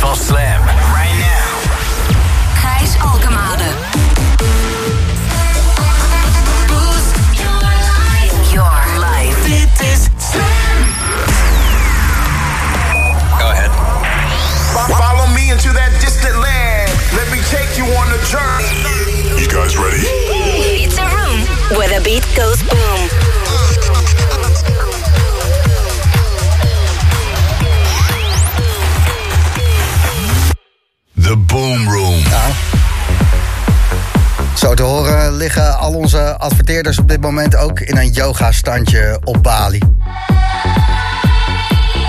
van Slam. Adverteerders op dit moment ook in een yoga-standje op Bali.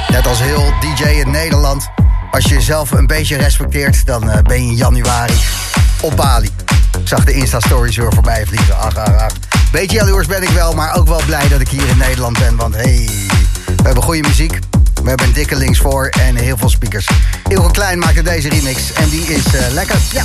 Net als heel DJ in Nederland. Als je jezelf een beetje respecteert, dan eh, ben je in januari op Bali. Ik zag de Insta-stories weer voorbij vliegen. Ach, ach, ach. Beetje jaloers ben ik wel, maar ook wel blij dat ik hier in Nederland ben. Want hey, we hebben goede muziek. We hebben een dikke links voor en heel veel speakers. Ilko Klein maakte deze remix en die is eh, lekker. Ja.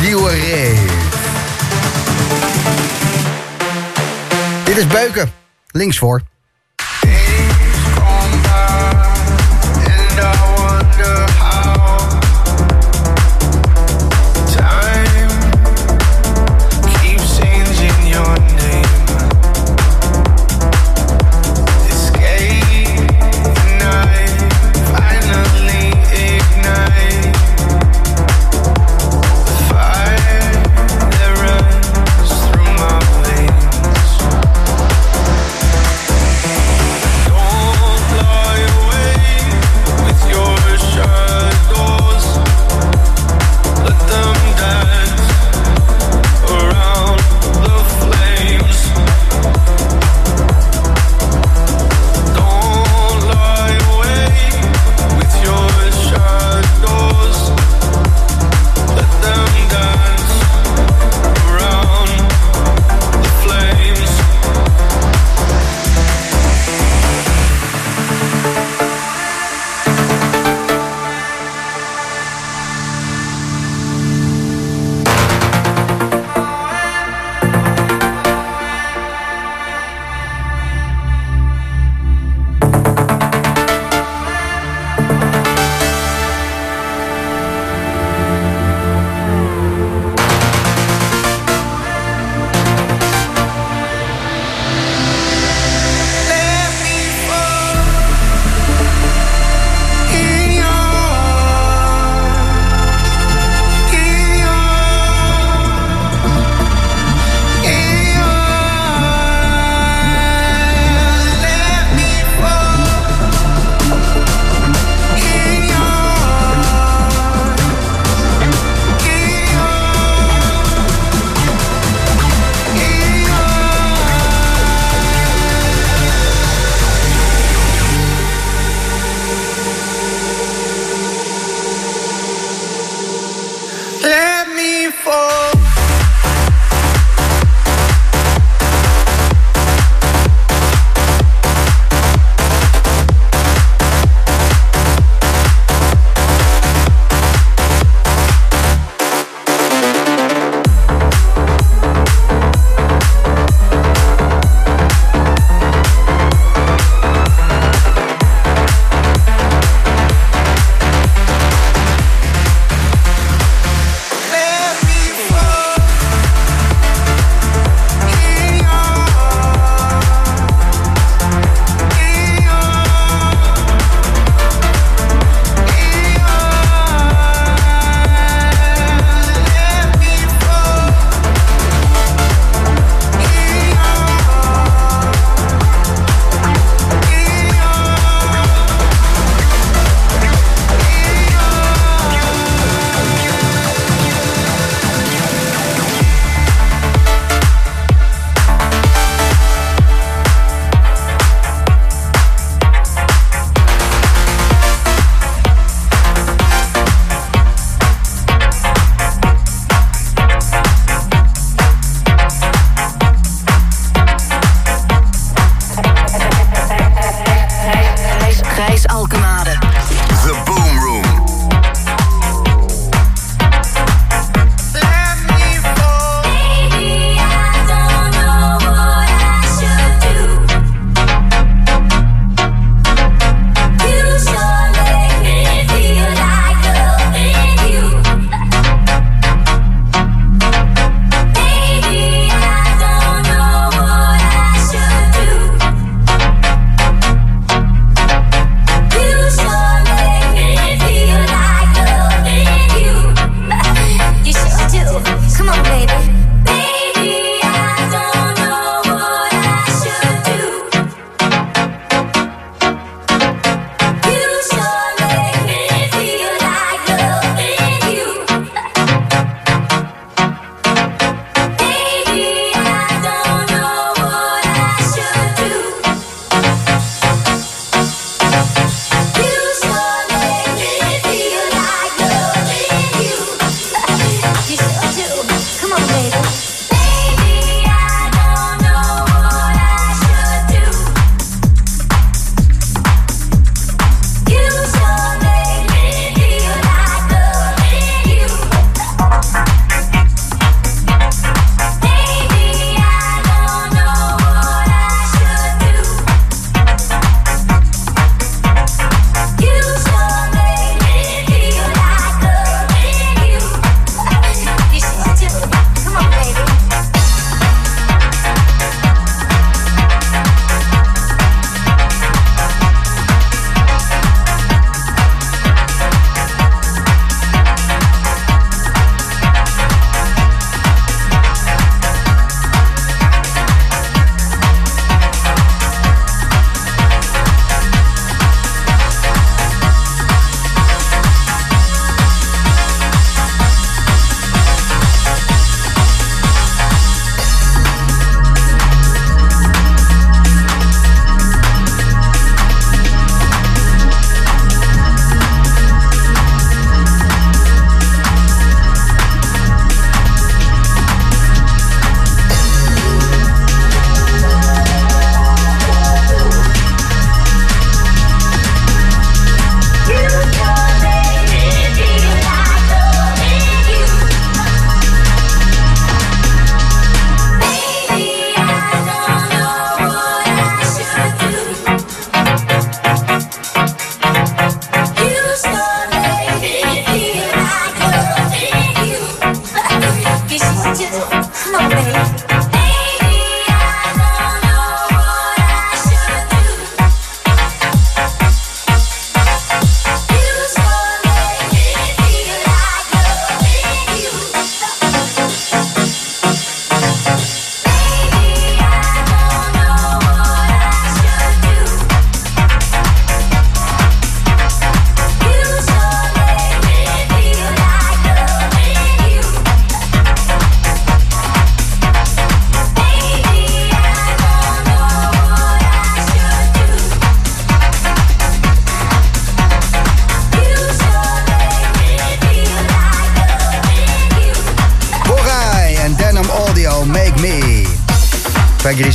Nieuwe Ree. Dit is Beuken, links voor. Days gone by, and I wonder how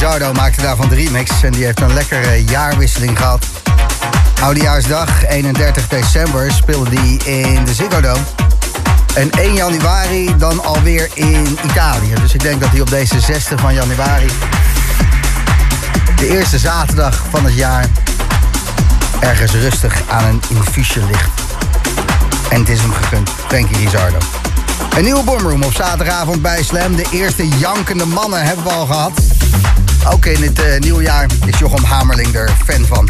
Rizardo maakte daarvan de remix en die heeft een lekkere jaarwisseling gehad. Oudejaarsdag, 31 december, speelde die in de Ziggo Dome. En 1 januari dan alweer in Italië. Dus ik denk dat hij op deze 6 van januari, de eerste zaterdag van het jaar, ergens rustig aan een infusie ligt. En het is hem gegund, Frankie Rizardo. Een nieuwe Boomroom op zaterdagavond bij Slam. De eerste jankende mannen hebben we al gehad. Ook in het eh, nieuwe jaar is Jochem Hamerling er fan van.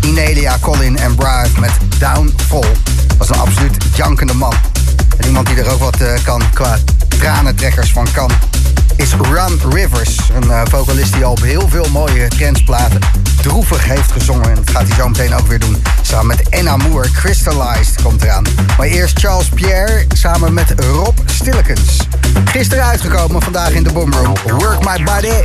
Inelia, Colin en Brian met Downfall. Was een absoluut jankende man. En iemand die er ook wat eh, kan qua tranentrekkers van kan... is Run Rivers. Een eh, vocalist die al op heel veel mooie trendsplaten droevig heeft gezongen. En dat gaat hij zo meteen ook weer doen. Samen met Enna Moore, Crystallized komt eraan. Maar eerst Charles Pierre samen met Rob Stillekens. Gisteren uitgekomen, vandaag in de Boomroom. Work My Body.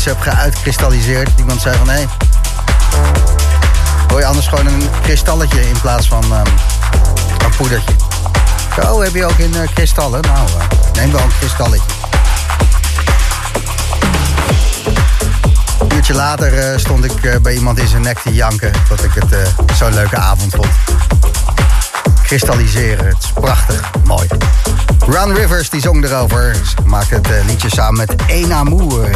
iets heb geuitkristalliseerd, iemand zei van hé, hey, wil je anders gewoon een kristalletje in plaats van ehm, een poedertje? Zo heb je ook in eh, kristallen. Nou, eh, neem wel een kristalletje. Een uurtje later eh, stond ik bij iemand in zijn nek te janken. Dat ik het zo'n leuke avond vond. Kristalliseren, het is prachtig, mooi. Run Rivers die zong erover. Ze maakte het liedje samen met En Amour.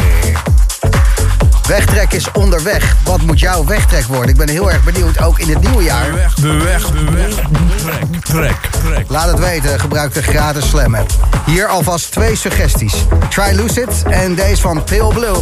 Wegtrek is onderweg. Wat moet jouw wegtrek worden? Ik ben heel erg benieuwd, ook in het nieuwe jaar. De weg, de weg, trek, trek, trek. Laat het weten, gebruik de gratis Slam app. Hier alvast twee suggesties. Try Lucid en deze van Pale Blue.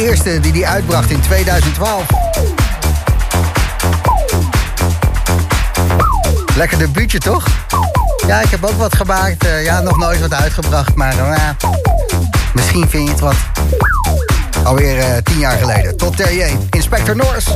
Eerste die hij uitbracht in 2012. Lekker debuutje toch? Ja, ik heb ook wat gemaakt. Eh, ja, nog nooit wat uitgebracht, maar eh, misschien vind je het wat. Alweer eh, tien jaar geleden. Tot TJ, Inspector Norris.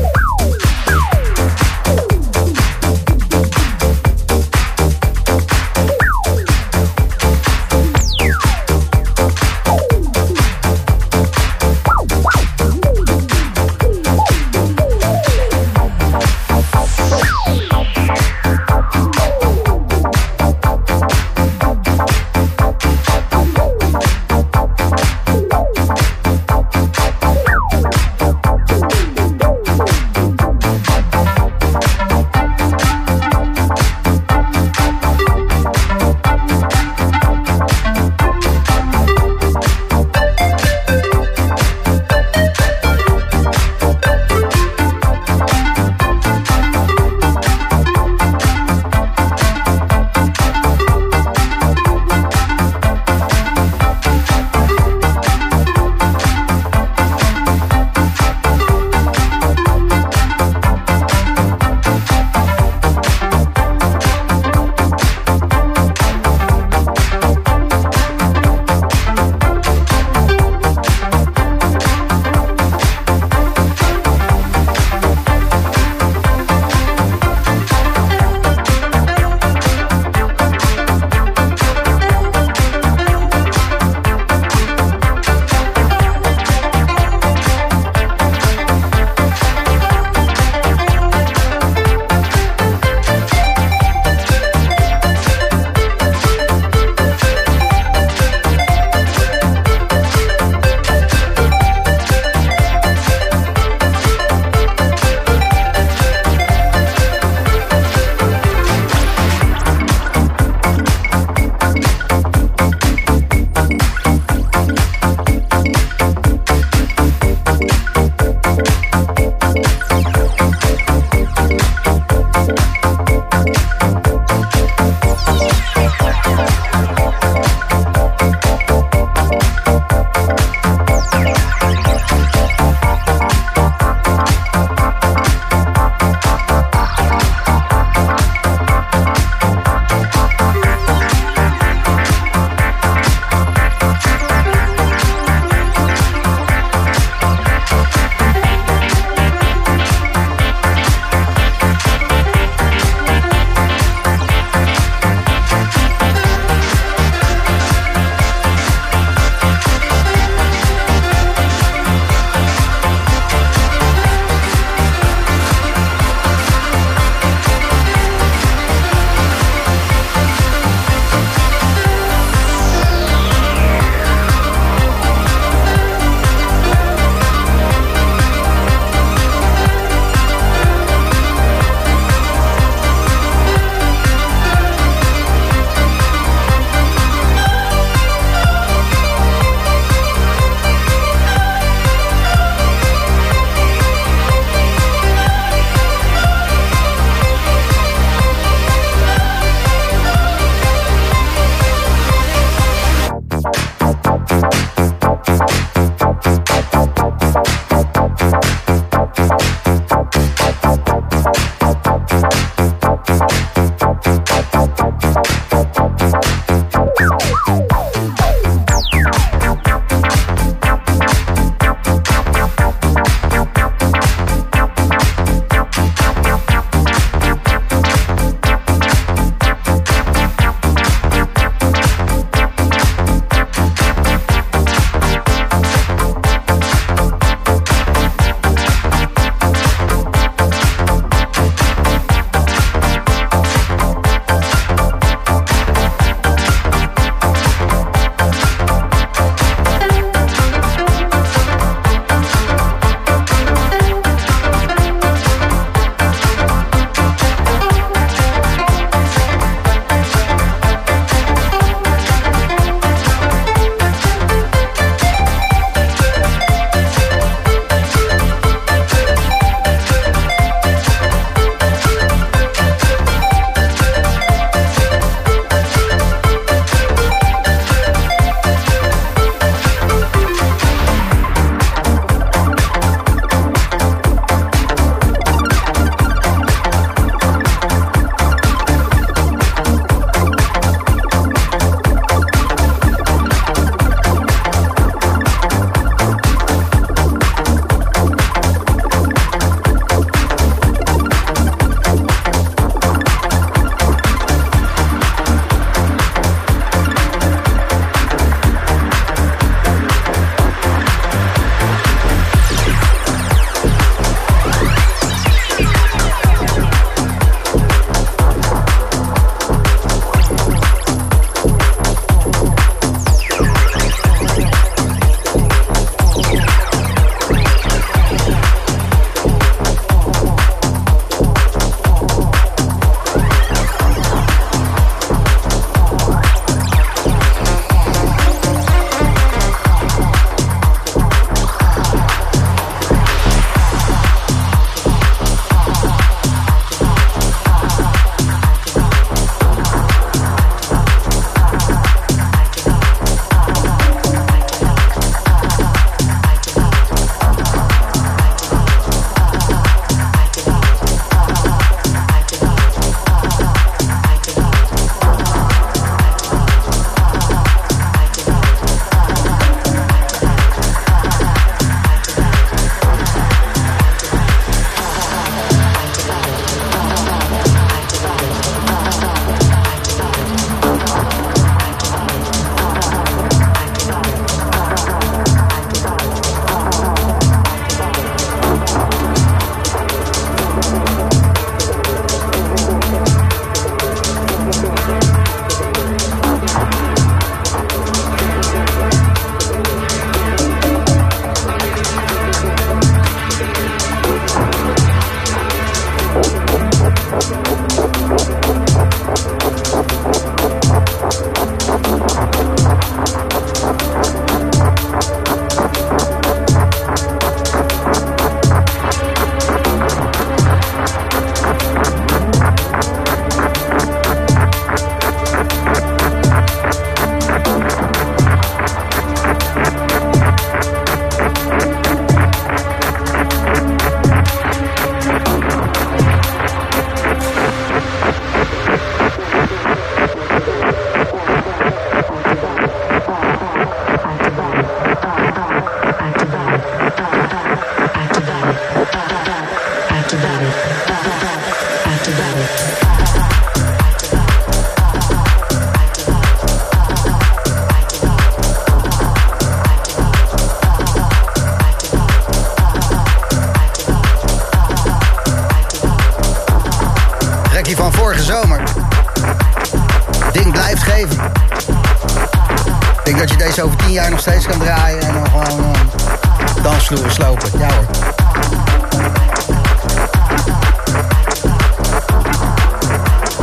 Over tien jaar nog steeds kan draaien en dan gewoon uh, dansvloeren slopen. Ja hoor.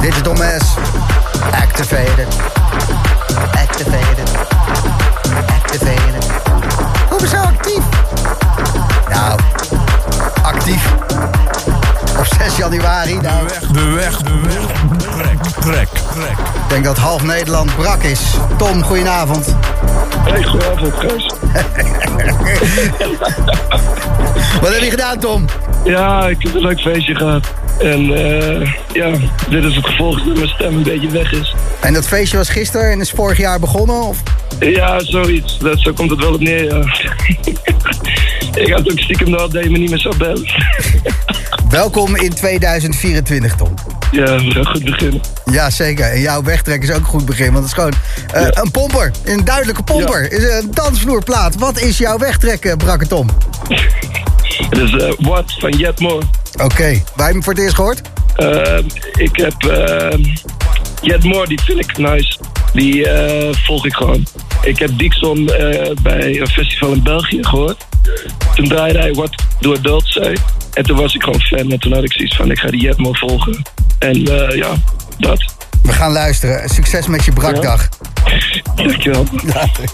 Digital Mass. Activated. Activated. Activated. Hoe ben zo actief? Nou, actief. Op 6 januari. Nou, De weg, de weg. Trek. ik denk dat half Nederland brak is. Tom, goedenavond. Hey, goedenavond, Gijs. Wat heb je gedaan, Tom? Ja, ik heb een leuk feestje gehad. En eh, ja, dit is het gevolg dat mijn stem een beetje weg is. En dat feestje was gisteren en is vorig jaar begonnen? Of? Ja, zoiets. Dat, zo komt het wel op neer, ja. ik had ook stiekem dat je me niet meer zou bellen. Welkom in 2024, Tom. Ja, we gaan goed beginnen. Ja, zeker. En jouw wegtrek is ook een goed begin, want het is gewoon eh, Ja. een pomper. Een duidelijke pomper. Is een dansvloerplaat. Wat is jouw wegtrek, eh, Brakke Tom? Het is eh What van Jet Moore. Oké, waar heb je hem voor het eerst gehoord? Eh, ik heb eh Jet Moore, die vind ik nice. Die eh, volg ik gewoon. Ik heb Dixon eh, bij een festival in België gehoord. Toen draaide hij What Do Adults Say. En toen was ik gewoon fan. En toen had ik zoiets van, ik ga die Jet Moore volgen. En eh, ja, dat. We gaan luisteren. Succes met je brakdag. Dankjewel. Later.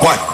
What?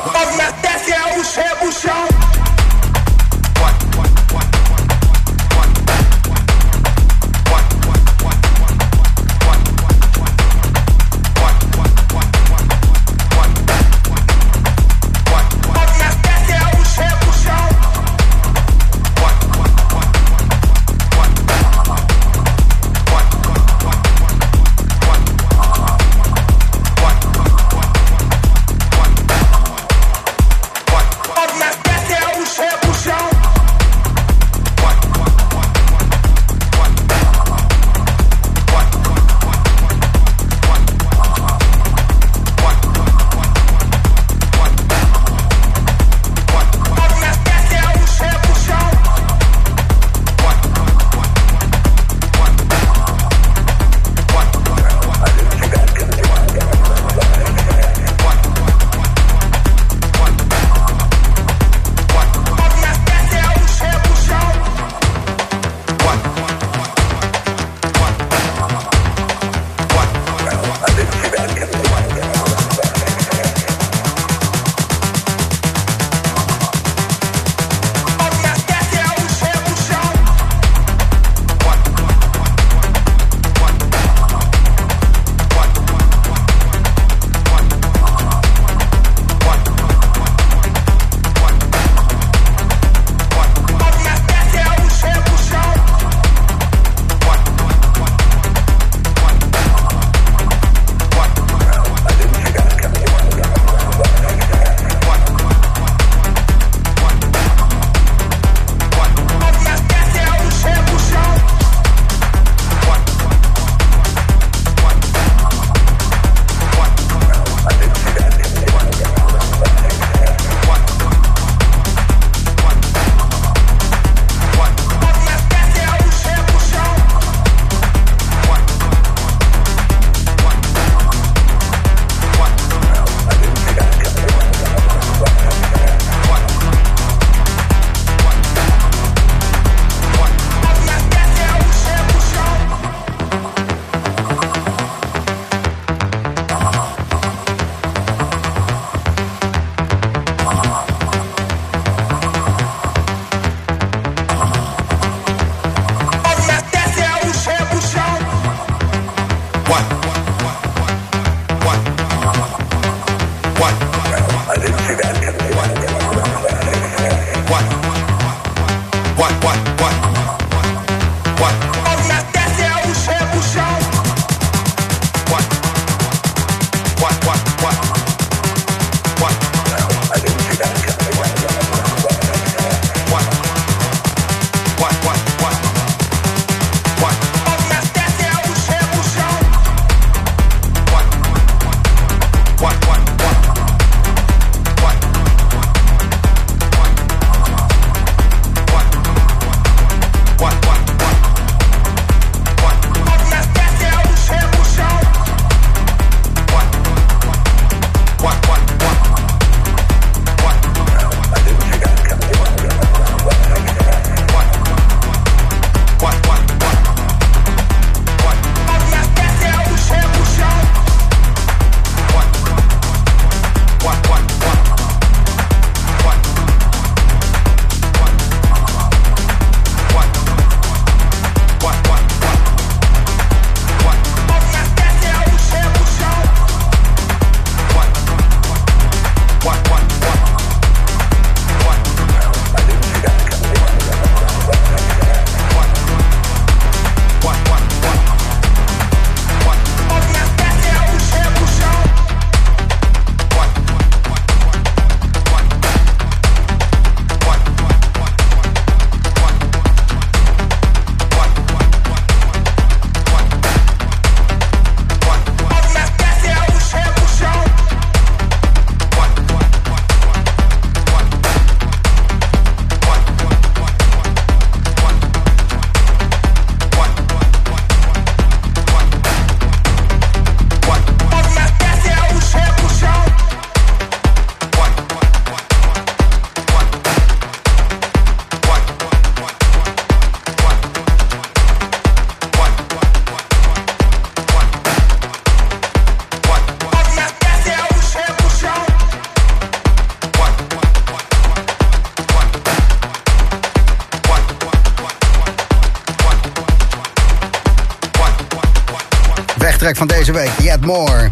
More.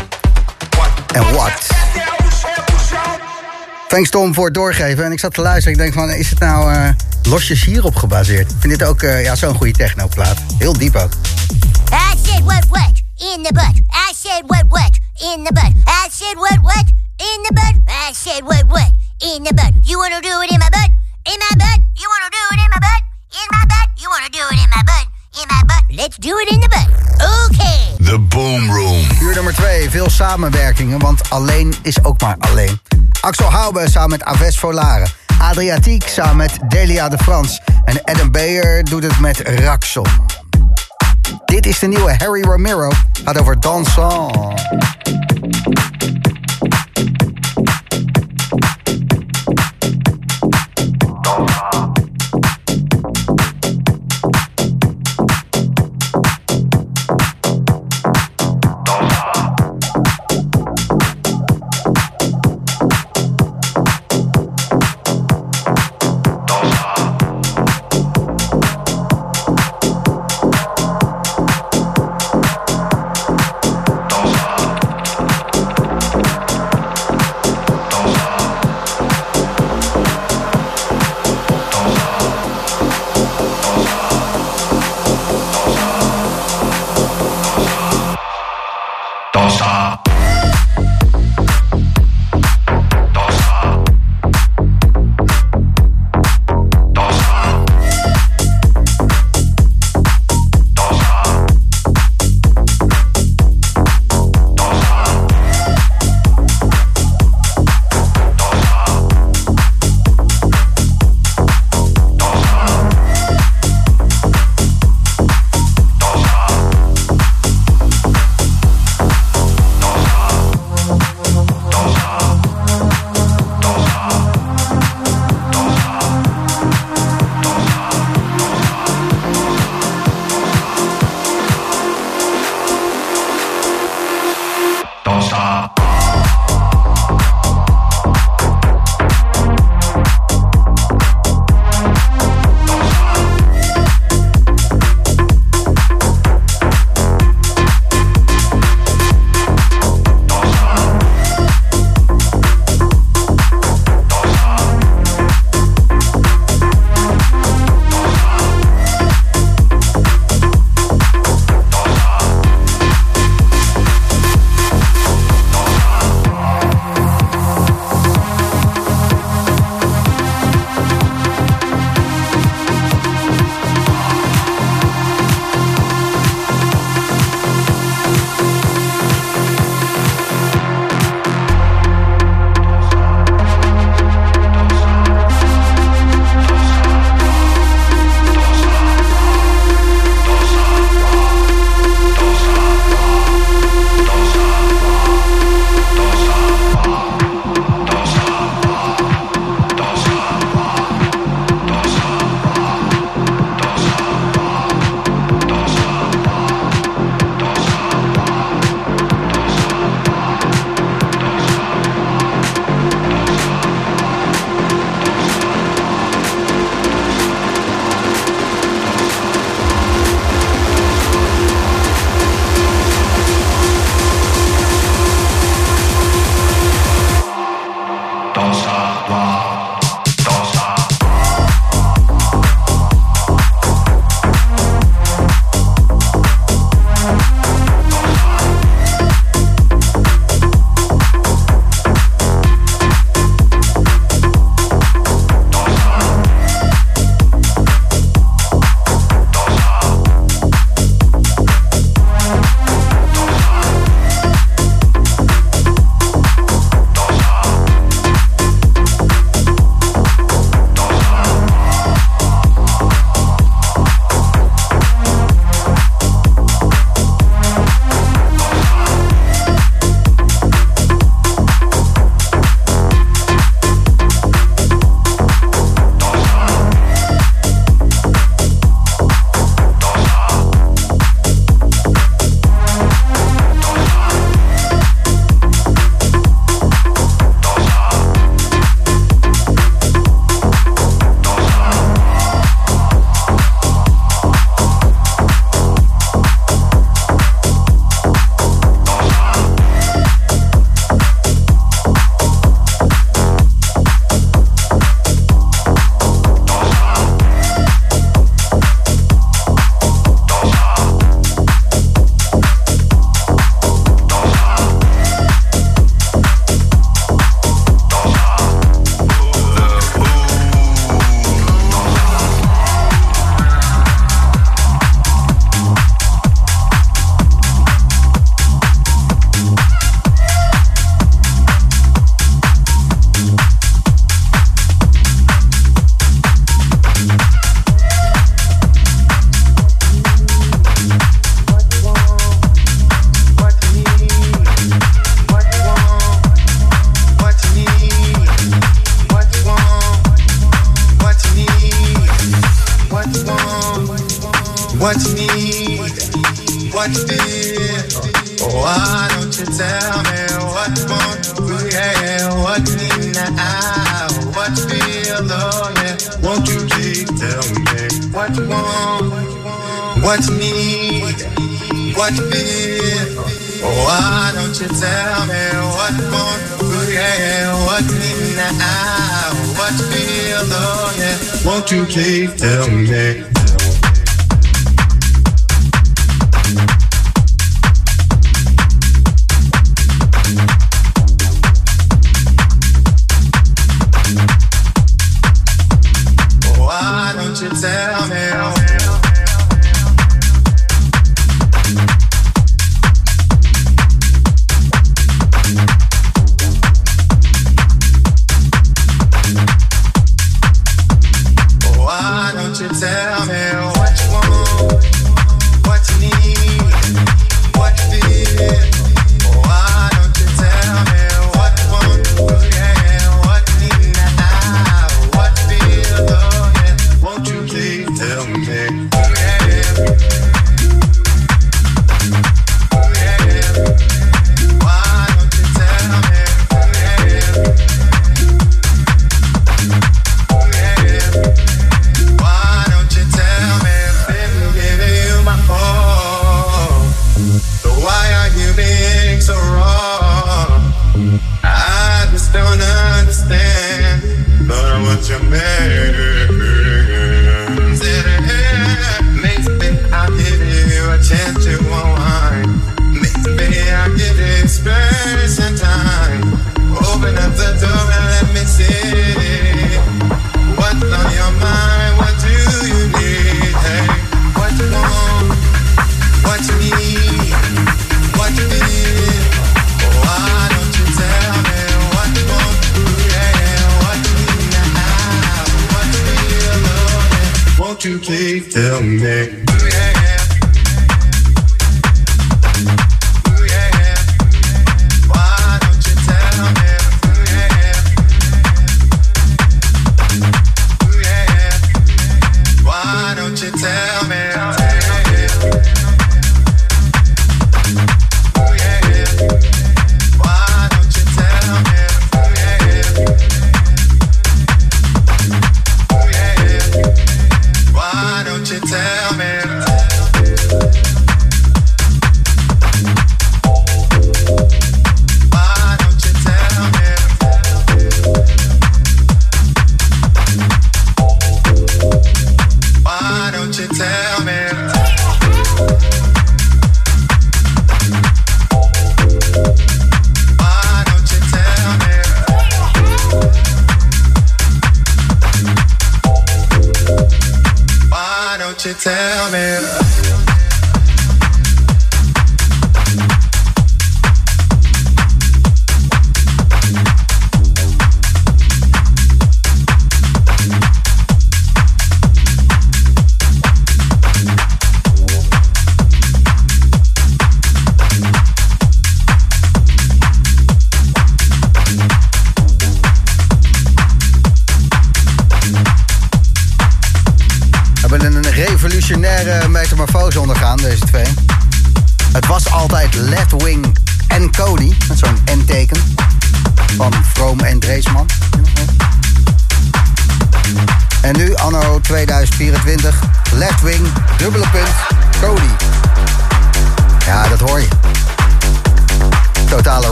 En What. Thanks Tom voor het doorgeven. En ik zat te luisteren. Ik denk van, is het nou eh, losjes hierop gebaseerd? Ik vind dit ook eh, ja, zo'n goede technoplaat. Heel diep ook. I said what what in the butt. I said what what in the butt. I said what what in the butt. I said what what in the butt. You wanna do it in my butt? In my butt. You wanna do it in my butt? In my butt. You wanna do it in my butt? In my butt. Let's do it in the butt. Okay. The Boom Room. Uur nummer 2, veel samenwerkingen, want alleen is ook maar alleen. Axel Haube samen met Aves Volare. Adriatiek samen met Delia de Frans. En Adam Beyer doet het met Raxon. Dit is de nieuwe Harry Romero. Gaat over dansant.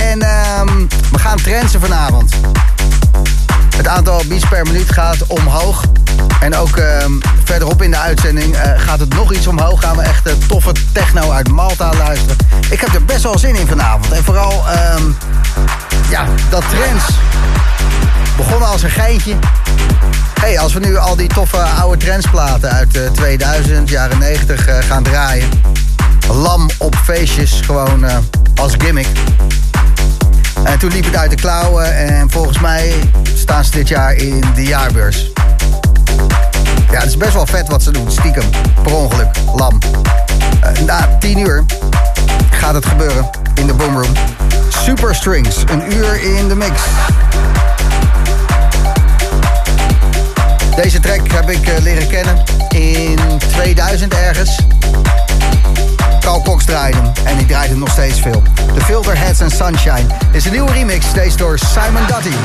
En ehm, we gaan trensen vanavond. Het aantal beats per minuut gaat omhoog. En ook um, verderop in de uitzending eh, gaat het nog iets omhoog. Gaan we echt de toffe techno uit Malta luisteren. Ik heb er best wel zin in vanavond. En vooral ehm, ja, dat trends. Begonnen als een geintje. hey, als we nu al die toffe oude trendsplaten uit eh, uh, 2000, jaren 90 eh, gaan draaien. Lam op feestjes, gewoon als gimmick. En toen liep het uit de klauwen en volgens mij staan ze dit jaar in de jaarbeurs. Ja, het is best wel vet wat ze doen. Stiekem, per ongeluk, lam. Eh, na 10 uur gaat het gebeuren in de Boomroom. Super Strings, een uur in de mix. Deze track heb ik eh, leren kennen in 2000 ergens. Carl Cox en die draait hem nog steeds veel. The Filterheads and Sunshine is een nieuwe remix, deze door Simon Dutty.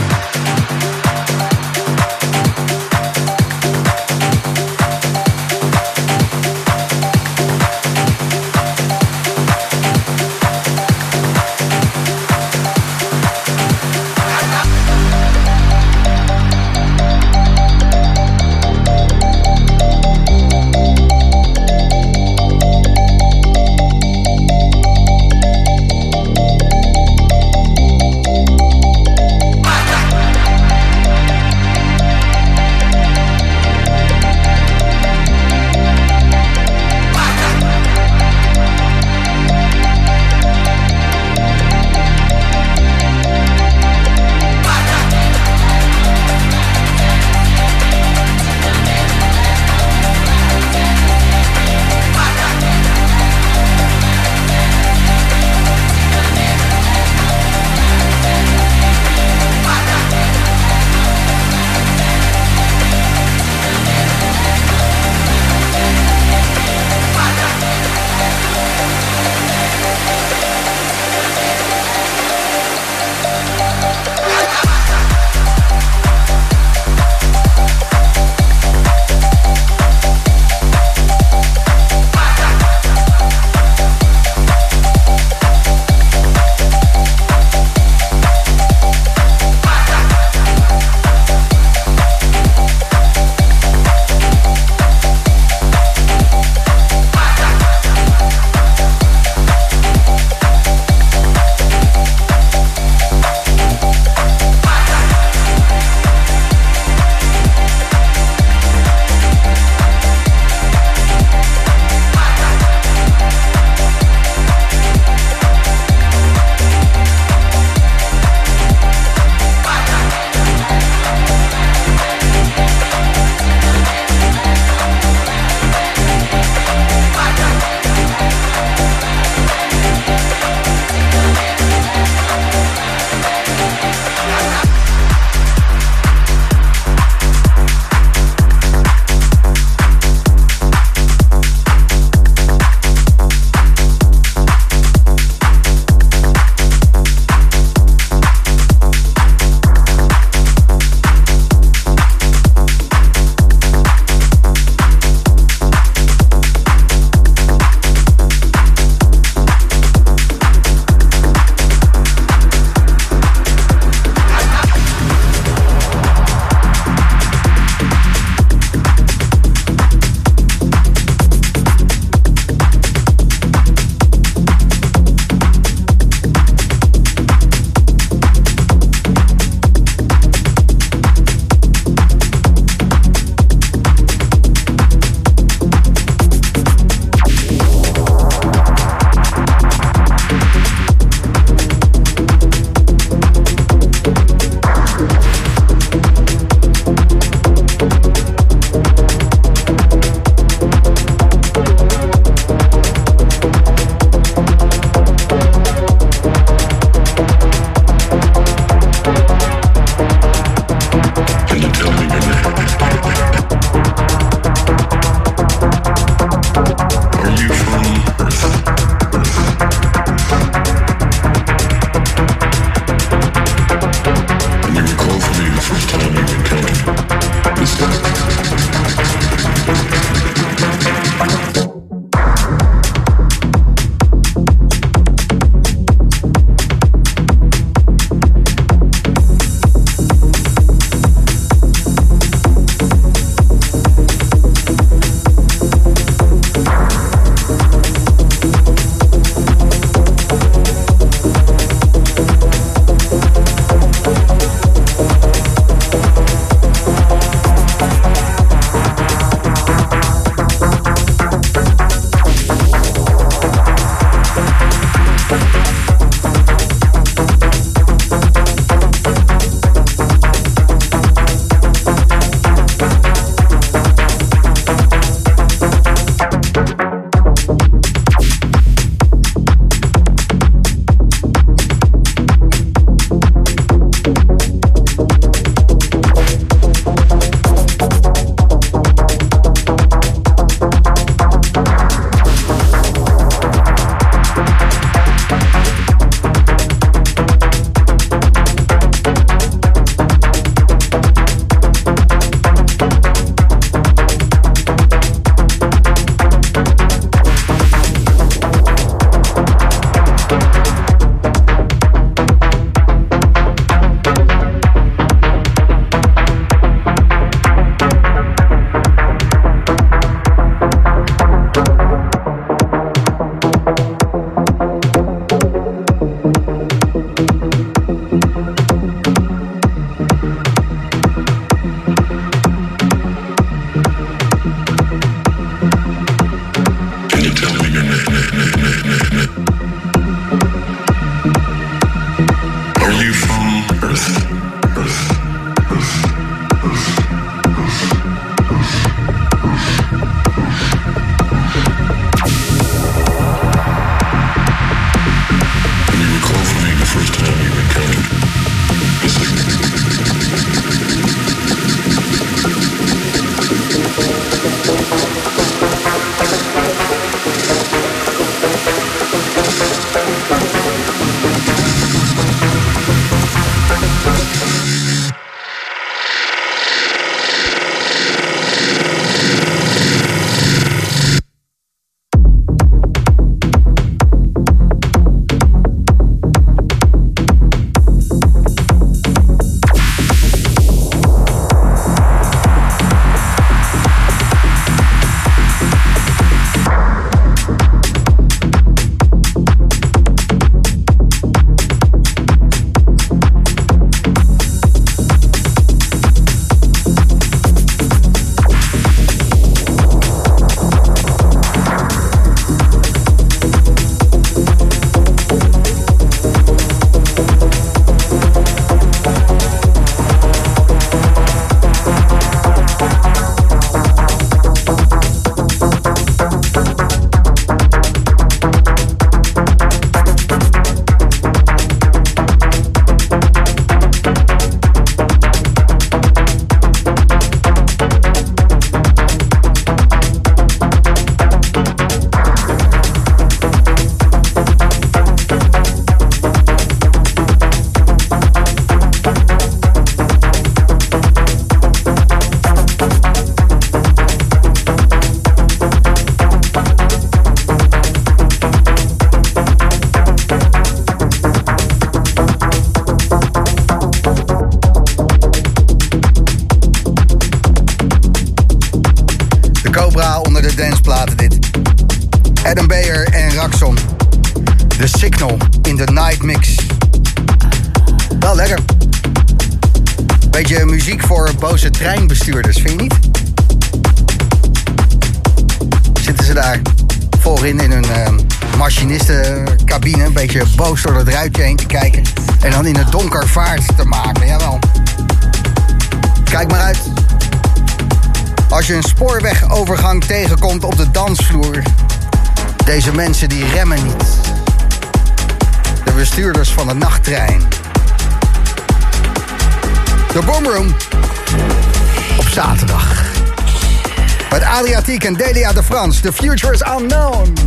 Adriatiek en Delia de Frans. The future is unknown.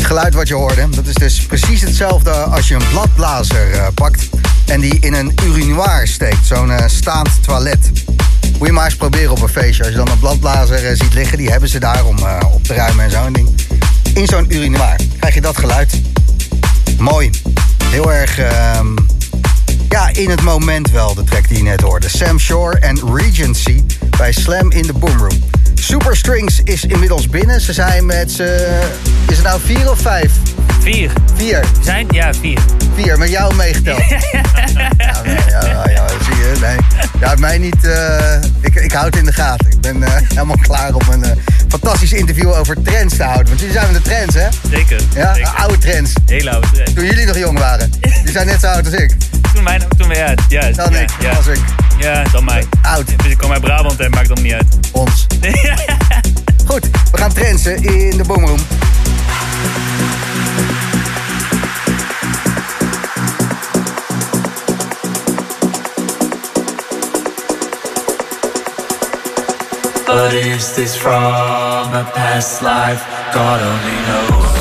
Geluid wat je hoorde, dat is dus precies hetzelfde als je een bladblazer eh, pakt en die in een urinoir steekt, zo'n eh, staand toilet. Moet je maar eens proberen op een feestje. Als je dan een bladblazer eh, ziet liggen, die hebben ze daar om op te ruimen en zo'n ding. In zo'n urinoir krijg je dat geluid. Mooi. Heel erg ehm, ja, in het moment wel, de track die je net hoorde. Sam Shore en Regency bij Slam in the Boomroom. Super Strings is inmiddels binnen. Ze zijn met z'n... Is het nou vier of vijf? Vier. Vier. Zijn? Ja, vier. Vier, met jou meegeteld. ja, nee, ja, ja, ja, zie je. Nee, houdt mij niet... eh, ik, ik houd het in de gaten. Ik ben eh, helemaal klaar om een eh, fantastisch interview over trends te houden. Want jullie zijn met de trends, hè? Zeker. Ja, zeker. oude trends. Hele oude trend. Toen jullie nog jong waren. Die zijn net zo oud als ik. Toen mijn, toen we, ja, ja, Dan ja, ik, ja. als ik. Ja, dan mij. Oud. Dus ik kom uit Brabant en maakt dan niet uit. Ons. Goed, we gaan trendsen in de boomroom. But is this from a past life? God only knows.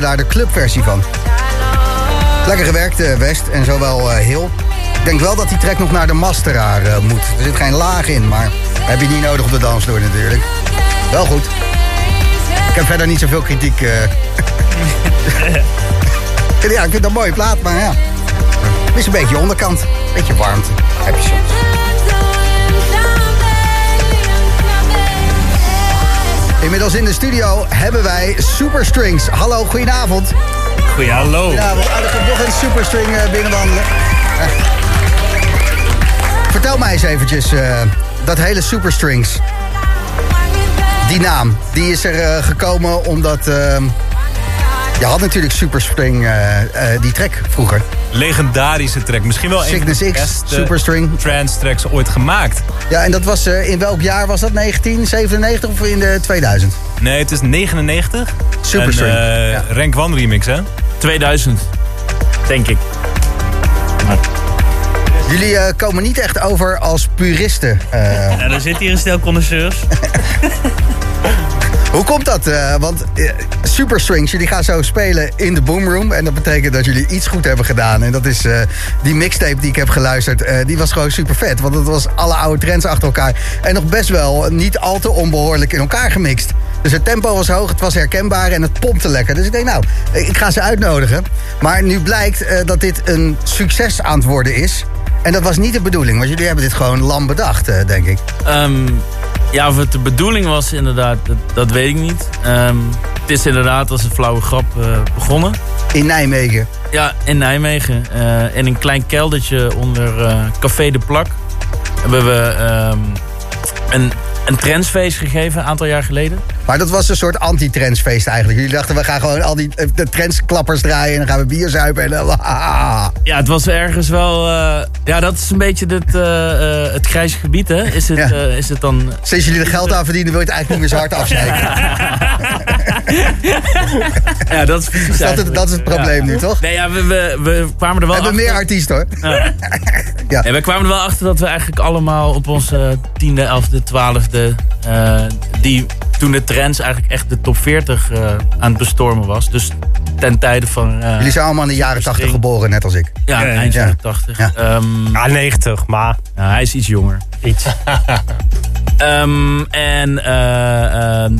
Maakte daar de clubversie van. Lekker gewerkt, eh, West en zowel eh, Hill. Ik denk wel dat die track nog naar de masteraar eh, moet. Er zit geen laag in, maar heb je niet nodig op de dansvloer natuurlijk. Wel goed. Ik heb verder niet zoveel kritiek. ja, ik vind dat een mooie plaat, maar ja. Het is een beetje onderkant. Beetje warmte. Heb je soms. Inmiddels in de studio hebben wij Superstrings. Hallo, goedenavond. Goeie, hallo. Goedenavond. Er komt nog een Superstring eh, binnenwandelen. Vertel mij eens eventjes, eh, dat hele Superstrings. Die naam, die is er eh, gekomen omdat... eh, je had natuurlijk Superstring, die track vroeger. Legendarische track. Misschien wel een van de Cygnus X, beste Superstring. trance tracks ooit gemaakt. Ja, en dat was eh, in welk jaar was dat? 1997 of in de 2000? Nee, het is 99. Superstring, En, eh, ja. Rank One remix, hè? 2000, denk ik. Jullie eh, komen niet echt over als puristen. eh. En er zit hier een stel connoisseurs. Hoe komt dat? eh, want eh, Superstrings, jullie gaan zo spelen in de Boomroom. En dat betekent dat jullie iets goed hebben gedaan. En dat is eh, die mixtape die ik heb geluisterd. die was gewoon super vet. Want het was alle oude trends achter elkaar. En nog best wel niet al te onbehoorlijk in elkaar gemixt. Dus het tempo was hoog, het was herkenbaar en het pompte lekker. Dus ik denk, nou, ik ga ze uitnodigen. Maar nu blijkt dat dit een succes aan het worden is. En dat was niet de bedoeling, want jullie hebben dit gewoon lam bedacht, denk ik. Ehm, ja, of het de bedoeling was inderdaad, dat, dat weet ik niet. Ehm, het is inderdaad als een flauwe grap eh, begonnen. In Nijmegen? Ja, in Nijmegen. Eh, in een klein keldertje onder eh, Café de Plak. Hebben we ehm, een, een trendsfeest gegeven, een aantal jaar geleden. Maar dat was een soort anti-trendsfeest eigenlijk. Jullie dachten, we gaan gewoon al die eh, de trendsklappers draaien... en dan gaan we bier zuipen en dan... Ja, het was ergens wel... eh, ja, dat is een beetje het, eh, het grijze gebied, hè? Is het, is het dan... Sinds jullie er geld aan verdienen, wil je het eigenlijk niet meer zo hard afzeiken. Ja, dat is precies dat, dat is het probleem Ja. nu, toch? Nee, ja, we, we, we kwamen er wel We hebben meer artiesten, hoor. Ja. Ja, we kwamen er wel achter dat we eigenlijk allemaal op onze tiende, elfde, twaalfde... eh die toen de trends eigenlijk echt de top 40 eh, aan het bestormen was. Dus ten tijde van... eh, Jullie zijn allemaal in de jaren 80 geboren, net als ik. Ja, eind ja. jaren 80. Ja. ja, 90, maar... hij is iets jonger. Iets. Ehm, en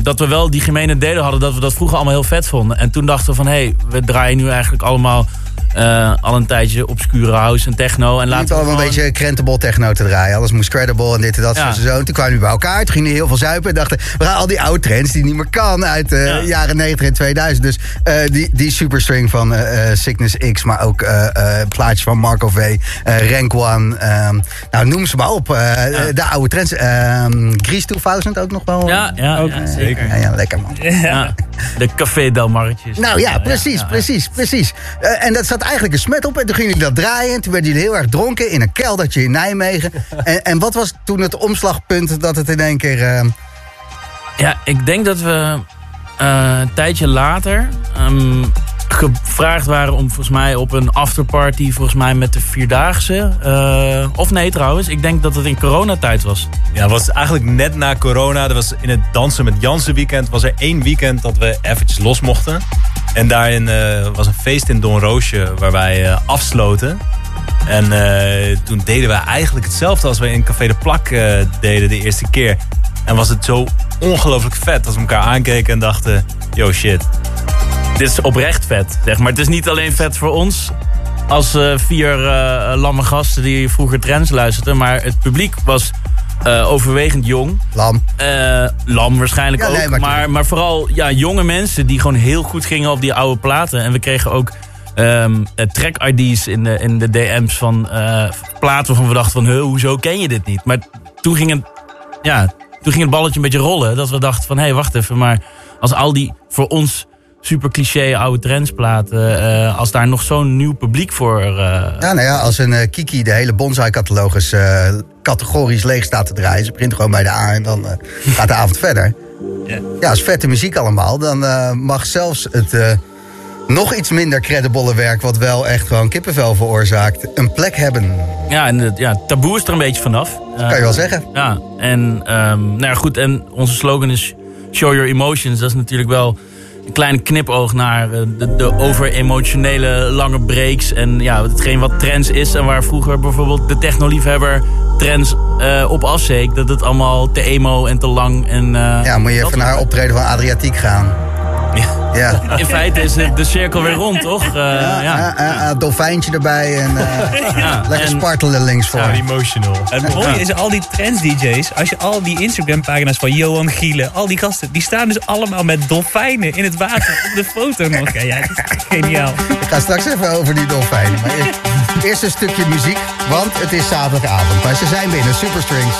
dat we wel die gemene delen hadden, dat we dat vroeger allemaal heel vet vonden. En toen dachten we van, hé, hey, we draaien nu eigenlijk allemaal eh, al een tijdje obscure house en techno. En we we wel een beetje credible techno te draaien. Alles moest credible en dit en dat. Ja. en zo. En toen kwamen we bij elkaar. Toen gingen we heel veel zuipen. En dachten, we gaan al die oude trends die niet meer kan uit de jaren 90 en 2000. Dus eh, die, die superstring van eh, eh, Cygnus X. Maar ook eh, eh, plaatjes van Marco V. eh, Rank One. ehm, nou, noem ze maar op. eh, De oude trends. ehm Grease 2000 ook nog wel. Ja, ja, Ook, ja, eh, zeker. Ja, ja, lekker man. Ja, de Café Del Marretjes. Nou ja, precies, ja. precies, precies. Eh, en dat zat eigenlijk een smet op. En toen gingen jullie dat draaien. En toen werden jullie heel erg dronken in een keldertje in Nijmegen. en, en wat was toen het omslagpunt dat het in één keer... eh, Ja, ik denk dat we eh, een tijdje later ehm, gevraagd waren om volgens mij op een afterparty, volgens mij met de Vierdaagse. eh, of nee trouwens, ik denk dat het in coronatijd was. Ja, het was eigenlijk net na corona. Er was in het Dansen met Jansen weekend was er één weekend dat we eventjes los mochten. En daarin eh, was een feest in Don Roosje waar wij eh, afsloten. En eh, toen deden we eigenlijk hetzelfde als we in Café de Plak deden de eerste keer. En was het zo ongelooflijk vet als we elkaar aankeken en dachten... Yo, shit. Dit is oprecht vet, zeg maar. Het is niet alleen vet voor ons als vier lamme gasten die vroeger trends luisterden. Maar het publiek was eh, overwegend jong. Lam. lam waarschijnlijk Ja, nee, ook. maar- Maar, maar, vooral ja, jonge mensen die gewoon heel goed gingen op die oude platen. En we kregen ook ehm, eh, track-ID's in de, in de DM's van eh, platen waarvan we dachten van... "Huh, hoezo ken je dit niet? Maar toen ging het, ja, toen ging het balletje een beetje rollen. Dat we dachten van, hé, hey, wacht even. Maar als al die voor ons super cliché oude trendsplaten... eh, als daar nog zo'n nieuw publiek voor... eh, Ja, nou ja, als een eh, Kiki de hele bonsai-catalogus categorisch leeg staat te draaien. Ze begint gewoon bij de A en dan gaat de avond verder. Ja, is vette muziek allemaal. Dan mag zelfs het nog iets minder credible werk... wat wel echt gewoon kippenvel veroorzaakt, een plek hebben. Ja, en het ja, taboe is er een beetje vanaf. Kan je wel zeggen. Ja, en ehm, nou ja, goed. En onze slogan is Show Your Emotions. Dat is natuurlijk wel een kleine knipoog naar eh, de, de over-emotionele lange breaks. En ja, hetgeen wat trends is. En waar vroeger bijvoorbeeld de technoliefhebber trends eh, op afzeek. Dat het allemaal te emo en te lang. En, eh, Ja, moet je even naar optreden van Adriatiek gaan. Ja. In feite is de de cirkel weer rond, toch? Eh, ja. Ja, ja, ja, dolfijntje erbij en eh, Ja, lekker en- spartelen links voor. emotional. Het mooie is, al die trends-dj's, als je al die Instagram-pagina's van Johan Gielen, al die gasten, die staan dus allemaal met dolfijnen in het water op de foto nog. Ja, ja, dat is geniaal. Ik ga straks even over die dolfijnen. Maar eerst, eerst een stukje muziek, want het is zaterdagavond. Maar ze zijn binnen, Superstrings.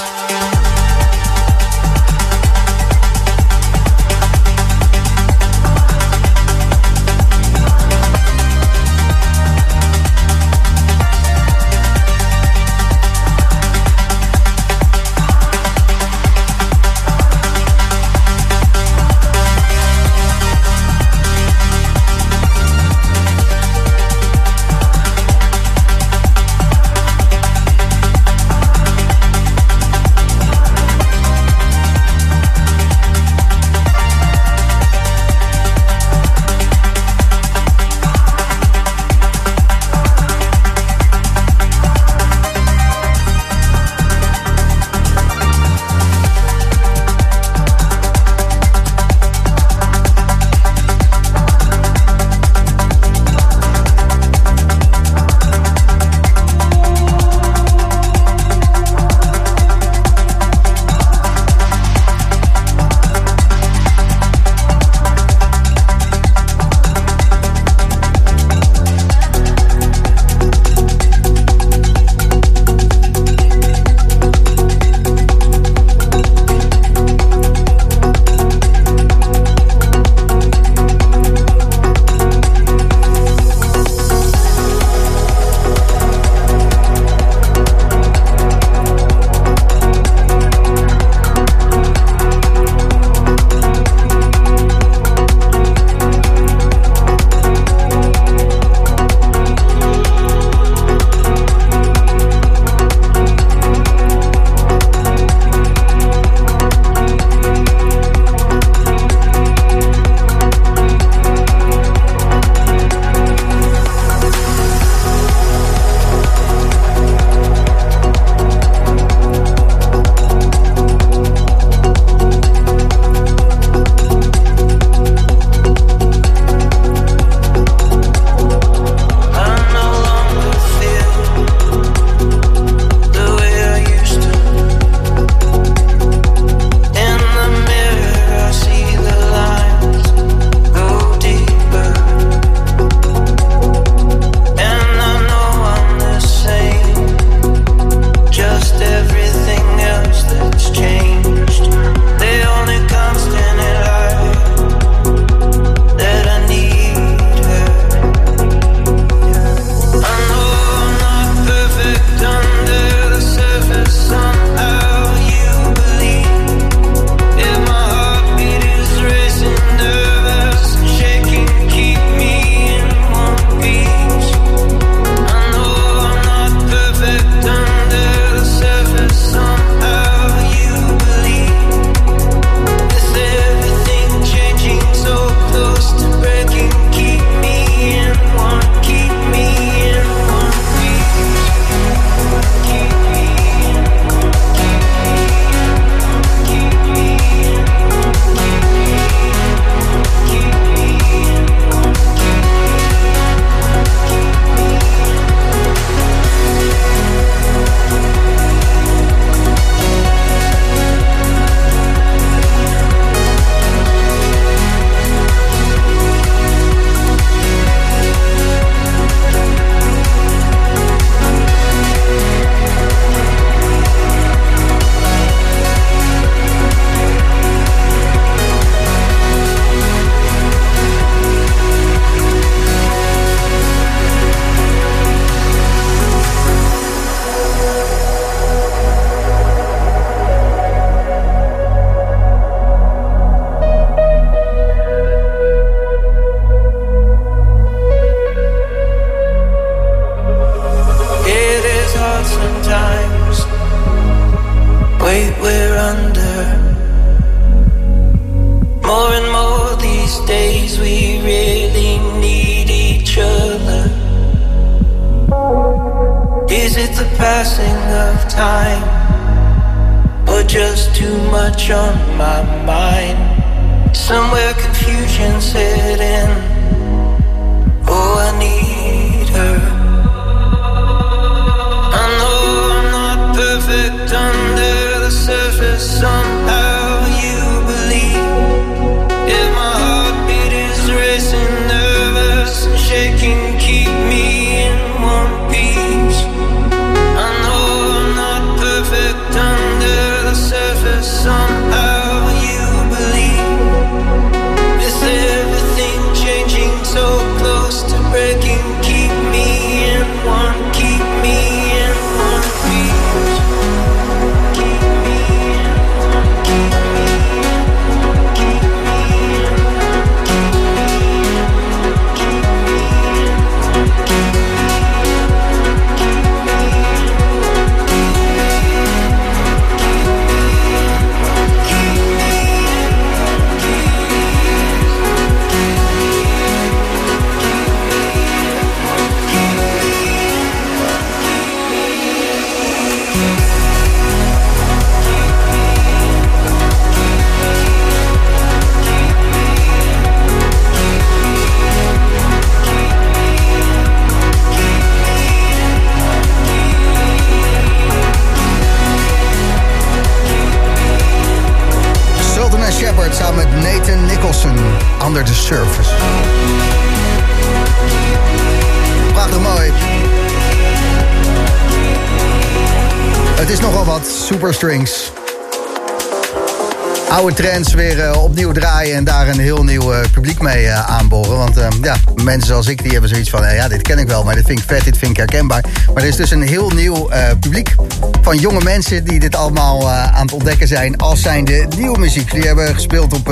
Ik die hebben zoiets van... eh, ja, dit ken ik wel, maar dit vind ik vet, dit vind ik herkenbaar. Maar er is dus een heel nieuw eh, publiek van jonge mensen... die dit allemaal eh, aan het ontdekken zijn als zijnde nieuwe muziek. Die hebben gespeeld op...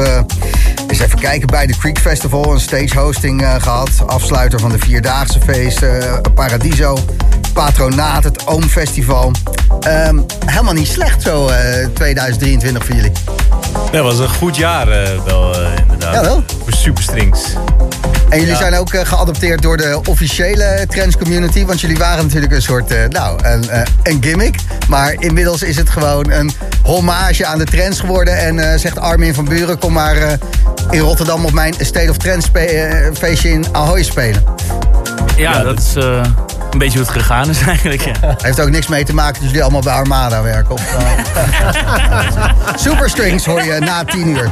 eens even kijken, bij de Creek Festival. Een stage hosting eh, gehad. Afsluiter van de Vierdaagse feest. Paradiso. Patronaat, het Oom Festival. Ehm, helemaal niet slecht zo eh, 2023 voor jullie. Ja, was een goed jaar wel, inderdaad. Jawel. Voor Superstrings. En jullie Ja. zijn ook eh, geadopteerd door de officiële trends community. Want jullie waren natuurlijk een soort, eh, nou, een, eh, een gimmick. Maar inmiddels is het gewoon een hommage aan de trends geworden. En eh, zegt Armin van Buren, kom maar eh, in Rotterdam op mijn State of Trends spe- feestje in Ahoy spelen. Ja, dat is eh, een beetje hoe het gegaan is eigenlijk. Ja. Heeft ook niks mee te maken dat jullie allemaal bij Armada werken. Of, Superstrings hoor je na tien uur.